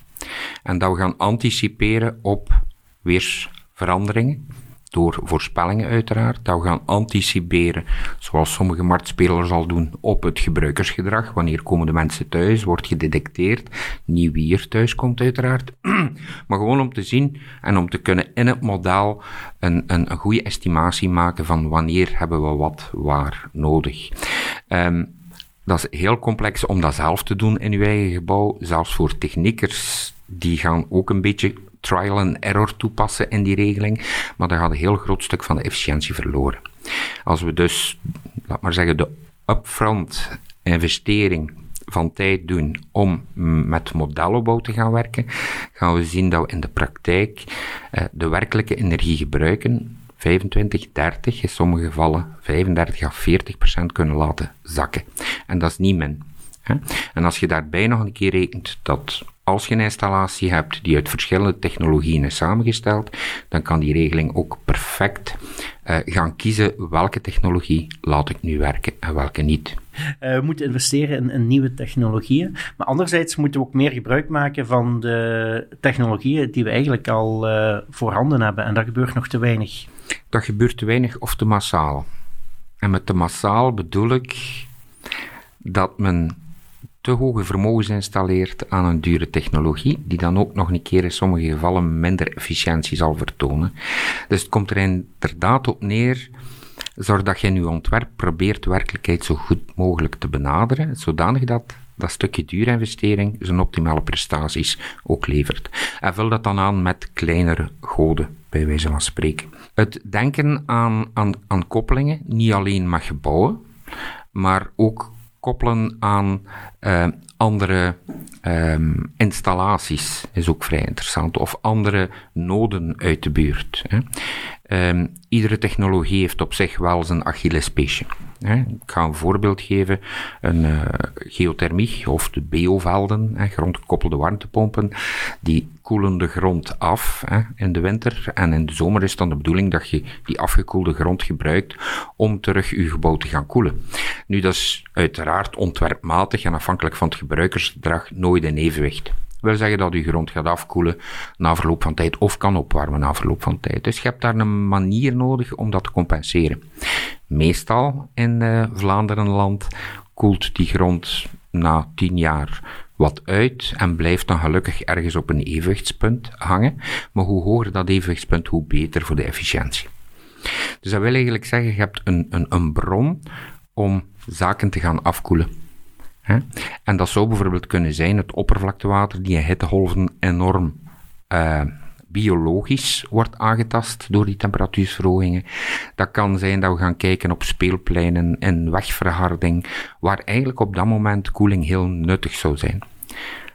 En dat we gaan anticiperen op weersveranderingen, door voorspellingen uiteraard, dat we gaan anticiperen, zoals sommige marktspelers al doen, op het gebruikersgedrag. Wanneer komen de mensen thuis, wordt gedetecteerd, niet wie er thuis komt uiteraard. maar gewoon om te zien en om te kunnen in het model een, een, een goede estimatie maken van wanneer hebben we wat waar nodig. Um, dat is heel complex om dat zelf te doen in uw eigen gebouw. Zelfs voor techniekers, die gaan ook een beetje trial and error toepassen in die regeling. Maar dan gaat een heel groot stuk van de efficiëntie verloren. Als we dus, laat maar zeggen, de upfront investering van tijd doen om met modelopbouw te gaan werken, gaan we zien dat we in de praktijk eh, de werkelijke energie gebruiken 25, 30, in sommige gevallen 35 à 40 procent kunnen laten zakken. En dat is niet min. Hè? En als je daarbij nog een keer rekent dat als je een installatie hebt die uit verschillende technologieën is samengesteld, dan kan die regeling ook perfect uh, gaan kiezen welke technologie laat ik nu werken en welke niet. Uh, we moeten investeren in, nieuwe technologieën, maar anderzijds moeten we ook meer gebruik maken van de technologieën die we eigenlijk al uh, voorhanden hebben en dat gebeurt nog te weinig. Dat gebeurt te weinig of te massaal. En met te massaal bedoel ik dat men te hoge vermogens installeert aan een dure technologie, die dan ook nog een keer in sommige gevallen minder efficiëntie zal vertonen. Dus het komt er inderdaad op neer, zorg dat je in je ontwerp probeert werkelijkheid zo goed mogelijk te benaderen, zodanig dat dat stukje duurinvestering zijn optimale prestaties ook levert. En vul dat dan aan met kleinere goden, bij wijze van spreken. Het denken aan, aan, aan koppelingen, niet alleen met gebouwen, maar ook koppelen aan uh, andere um, installaties is ook vrij interessant. Of andere noden uit de buurt. Hè. Um, iedere technologie heeft op zich wel zijn Achillespeesje. Ik ga een voorbeeld geven. Een uh, geothermie of de BO-velden, grondgekoppelde warmtepompen, die koelen de grond af hè, in de winter. En in de zomer is dan de bedoeling dat je die afgekoelde grond gebruikt om terug je gebouw te gaan koelen. Nu, dat is uiteraard ontwerpmatig en afhankelijk van het gebruikersgedrag nooit in evenwicht wil zeggen dat je grond gaat afkoelen na verloop van tijd of kan opwarmen na verloop van tijd. Dus je hebt daar een manier nodig om dat te compenseren. Meestal in uh, Vlaanderenland koelt die grond na 10 jaar wat uit en blijft dan gelukkig ergens op een evenwichtspunt hangen. Maar hoe hoger dat evenwichtspunt, hoe beter voor de efficiëntie. Dus dat wil eigenlijk zeggen, je hebt een, een, een bron om zaken te gaan afkoelen. En dat zou bijvoorbeeld kunnen zijn het oppervlaktewater die in hittegolven enorm uh, biologisch wordt aangetast door die temperatuurverhogingen. Dat kan zijn dat we gaan kijken op speelpleinen en wegverharding, waar eigenlijk op dat moment koeling heel nuttig zou zijn.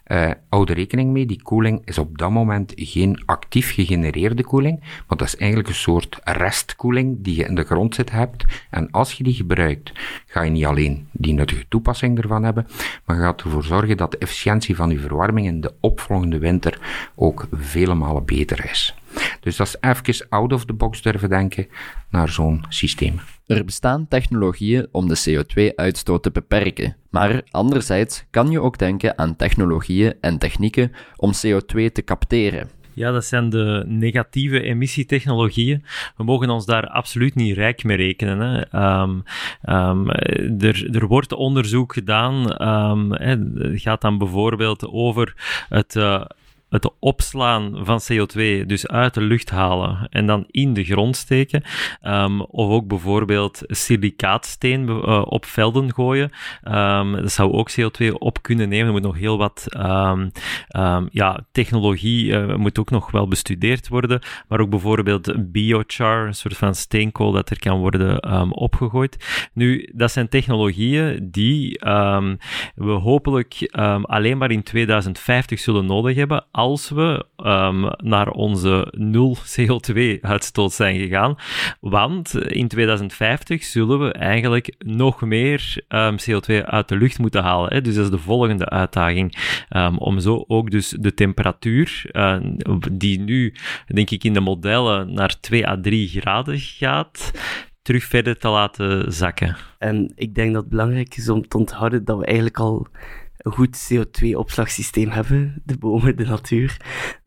Uh, hou er rekening mee, die koeling is op dat moment geen actief gegenereerde koeling, maar dat is eigenlijk een soort restkoeling die je in de grond zit hebt. En als je die gebruikt, ga je niet alleen die nuttige toepassing ervan hebben, maar gaat ervoor zorgen dat de efficiëntie van je verwarming in de opvolgende winter ook vele malen beter is. Dus dat is even out of the box durven denken naar zo'n systeem. Er bestaan technologieën om de CO2-uitstoot te beperken, maar anderzijds kan je ook denken aan technologieën en technieken om CO2 te capteren. Ja, dat zijn de negatieve emissietechnologieën. We mogen ons daar absoluut niet rijk mee rekenen. Hè. Um, um, er, er wordt onderzoek gedaan. Um, het gaat dan bijvoorbeeld over het. Uh, het opslaan van CO2 dus uit de lucht halen en dan in de grond steken. Um, of ook bijvoorbeeld silicaatsteen uh, op velden gooien. Um, dat zou ook CO2 op kunnen nemen. Er moet nog heel wat um, ja, technologie uh, moet ook nog wel bestudeerd worden. Maar ook bijvoorbeeld biochar, een soort van steenkool dat er kan worden opgegooid. Nu, dat zijn technologieën die we hopelijk alleen maar in 2050 zullen nodig hebben als we um, naar onze nul CO2-uitstoot zijn gegaan. Want in 2050 zullen we eigenlijk nog meer um, CO2 uit de lucht moeten halen. Hè? Dus dat is de volgende uitdaging. Um, om zo ook dus de temperatuur, die nu, denk ik, in de modellen naar 2 à 3 graden gaat, terug verder te laten zakken. En ik denk dat het belangrijk is om te onthouden dat we eigenlijk al een goed CO2-opslagsysteem hebben, de bomen, de natuur.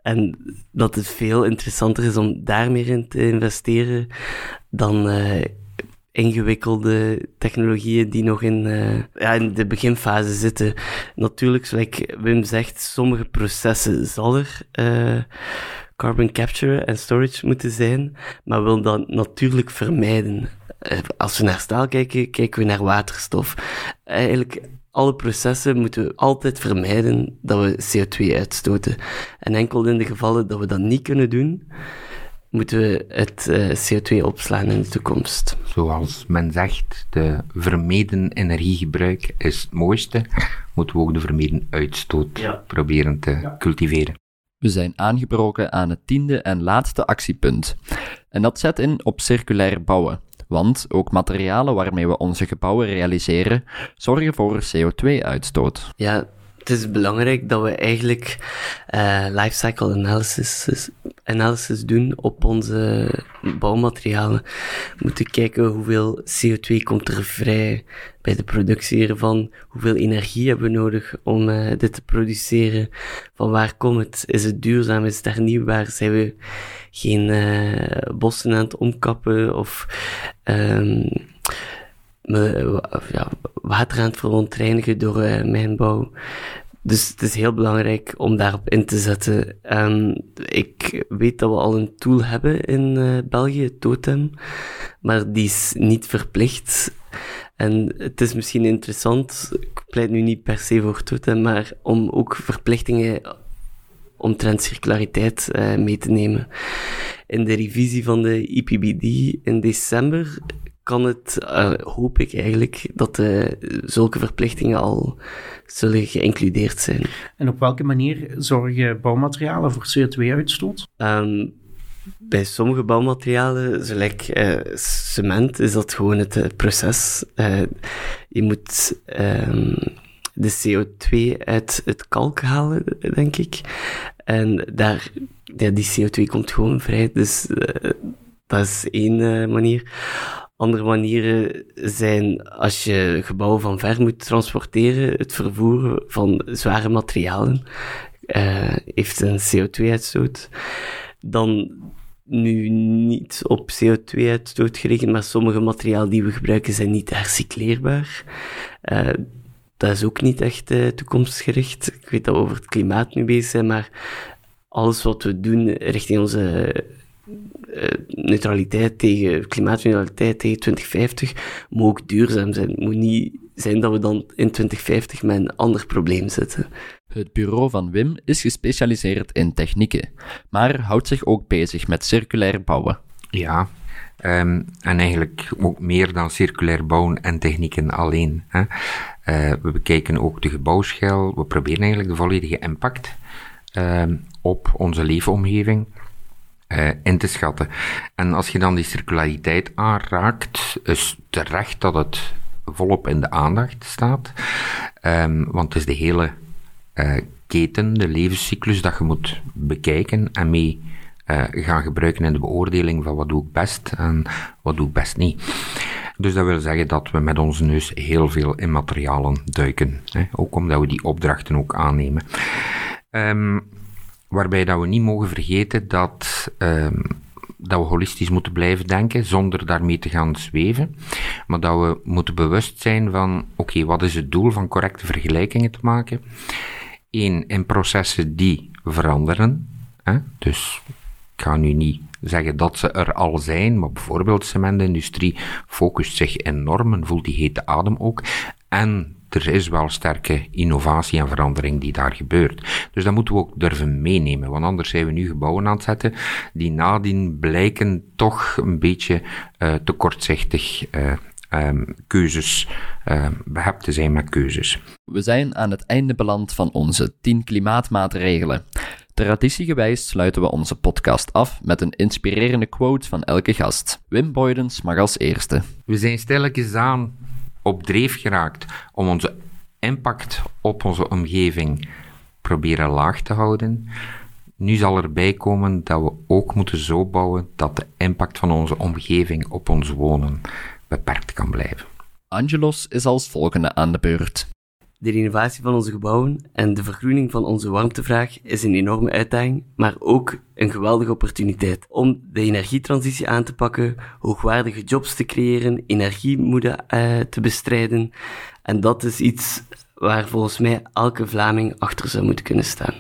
En dat het veel interessanter is om daar meer in te investeren dan uh, ingewikkelde technologieën die nog in, uh, ja, in de beginfase zitten. Natuurlijk, zoals Wim zegt, sommige processen zal er uh, carbon capture en storage moeten zijn, maar wil dat natuurlijk vermijden. Als we naar staal kijken, kijken we naar waterstof. Eigenlijk alle processen moeten we altijd vermijden dat we CO2 uitstoten. En enkel in de gevallen dat we dat niet kunnen doen, moeten we het uh, CO2 opslaan in de toekomst. Zoals men zegt, de vermeden energiegebruik is het mooiste, moeten we ook de vermeden uitstoot ja. proberen te ja. cultiveren. We zijn aangebroken aan het tiende en laatste actiepunt. En dat zet in op circulair bouwen. Want ook materialen waarmee we onze gebouwen realiseren, zorgen voor CO2-uitstoot. Ja, het is belangrijk dat we eigenlijk uh, lifecycle analysis, analysis doen op onze bouwmaterialen. We moeten kijken hoeveel CO2 komt er vrij bij de productie ervan, hoeveel energie hebben we nodig om uh, dit te produceren, van waar komt het, is het duurzaam, is het hernieuwbaar, zijn we geen uh, bossen aan het omkappen? Of um, ja, water aan het verontreinigen door uh, mijnbouw. Dus het is heel belangrijk om daarop in te zetten. Um, ik weet dat we al een tool hebben in uh, België, Totem, maar die is niet verplicht. En het is misschien interessant, ik pleit nu niet per se voor Totem, maar om ook verplichtingen omtrent circulariteit uh, mee te nemen. In de revisie van de IPBD in december kan het, uh, hoop ik eigenlijk, dat uh, zulke verplichtingen al zullen geïncludeerd zijn. En op welke manier zorgen bouwmaterialen voor CO2-uitstoot? Um, ehm, bij sommige bouwmaterialen, zoals uh, cement, is dat gewoon het proces. je moet um, de CO2 uit het kalk halen, denk ik. En daar, ja, die CO2 komt gewoon vrij, dus dat is één manier. Andere manieren zijn als je gebouwen van ver moet transporteren, het vervoeren van zware materialen uh, heeft een CO2-uitstoot. Dan nu niet op CO2-uitstoot gerekend, maar sommige materialen die we gebruiken zijn niet hercycleerbaar. Uh, dat is ook niet echt uh, toekomstgericht. Ik weet dat we over het klimaat nu bezig zijn, maar alles wat we doen richting onze uh, neutraliteit tegen, klimaatneutraliteit tegen 2050, moet ook duurzaam zijn. Het moet niet zijn dat we dan in 2050 met een ander probleem zitten. Het bureau van Wim is gespecialiseerd in technieken, maar houdt zich ook bezig met circulair bouwen. Ja, um, en eigenlijk ook meer dan circulair bouwen en technieken alleen. Hè. Uh, we bekijken ook de gebouwschil, we proberen eigenlijk de volledige impact um, op onze leefomgeving uh, in te schatten. En als je dan die circulariteit aanraakt, is terecht dat het volop in de aandacht staat. Um, want het is de hele uh, keten, de levenscyclus, dat je moet bekijken en mee uh, gaan gebruiken in de beoordeling van wat doe ik best en wat doe ik best niet. Dus dat wil zeggen dat we met onze neus heel veel in materialen duiken. Hè? Ook omdat we die opdrachten ook aannemen. Um, Waarbij dat we niet mogen vergeten dat, um, dat we holistisch moeten blijven denken, zonder daarmee te gaan zweven. Maar dat we moeten bewust zijn van, oké, wat is het doel van correcte vergelijkingen te maken? Eén, in processen die veranderen. Hè? Dus ik ga nu niet zeggen dat ze er al zijn, maar bijvoorbeeld de cementindustrie focust zich enorm en voelt die hete adem ook. En er is wel sterke innovatie en verandering die daar gebeurt. Dus dat moeten we ook durven meenemen, want anders zijn we nu gebouwen aan het zetten die nadien blijken toch een beetje uh, te kortzichtig uh, um, keuzes, uh, behept te zijn met keuzes. We zijn aan het einde beland van onze 10 klimaatmaatregelen. Traditiegewijs sluiten we onze podcast af met een inspirerende quote van elke gast. Wim Boydens mag als eerste. We zijn stilletjes aan op dreef geraakt om onze impact op onze omgeving proberen laag te houden. Nu zal erbij komen dat we ook moeten zo bouwen dat de impact van onze omgeving op ons wonen beperkt kan blijven. Angelos is als volgende aan de beurt. De renovatie van onze gebouwen en de vergroening van onze warmtevraag is een enorme uitdaging, maar ook een geweldige opportuniteit om de energietransitie aan te pakken, hoogwaardige jobs te creëren, energiemoede uh, te bestrijden. En dat is iets waar volgens mij elke Vlaming achter zou moeten kunnen staan.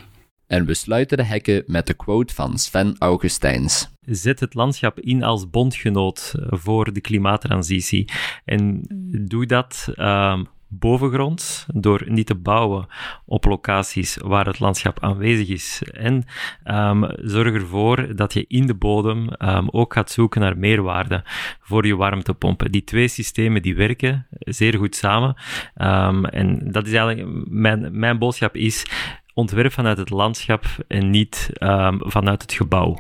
En we sluiten de hekken met de quote van Sven Augustijns. Zet het landschap in als bondgenoot voor de klimaattransitie. En doe dat uh, bovengronds door niet te bouwen op locaties waar het landschap aanwezig is. En um, zorg ervoor dat je in de bodem um, ook gaat zoeken naar meerwaarde voor je warmtepompen. Die twee systemen die werken zeer goed samen. Um, en dat is eigenlijk mijn, mijn boodschap is ontwerp vanuit het landschap en niet vanuit het gebouw.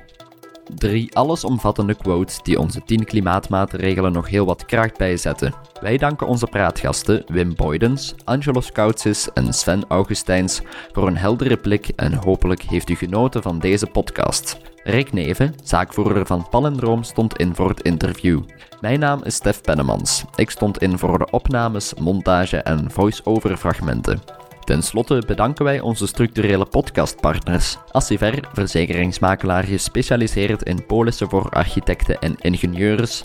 Drie allesomvattende quotes die onze 10 klimaatmaatregelen nog heel wat kracht bijzetten. Wij danken onze praatgasten Wim Boydens, Angelo Skoutsis en Sven Augustijns voor een heldere blik en hopelijk heeft u genoten van deze podcast. Rick Neven, zaakvoerder van Palindroom, stond in voor het interview. Mijn naam is Stef Pennemans. Ik stond in voor de opnames, montage en voice-over fragmenten. Ten slotte bedanken wij onze structurele podcastpartners. Assiver, verzekeringsmakelaar gespecialiseerd in polissen voor architecten en ingenieurs.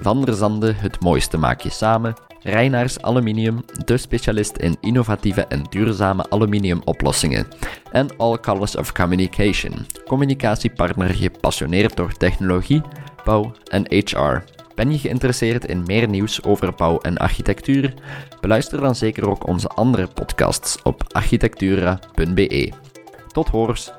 Van der Zande, het mooiste maak je samen. Reinaars Aluminium, de specialist in innovatieve en duurzame aluminiumoplossingen. En All Colors of Communication, communicatiepartner gepassioneerd door technologie, bouw en HR. Ben je geïnteresseerd in meer nieuws over bouw en architectuur? Beluister dan zeker ook onze andere podcasts op architectura.be. Tot hoors!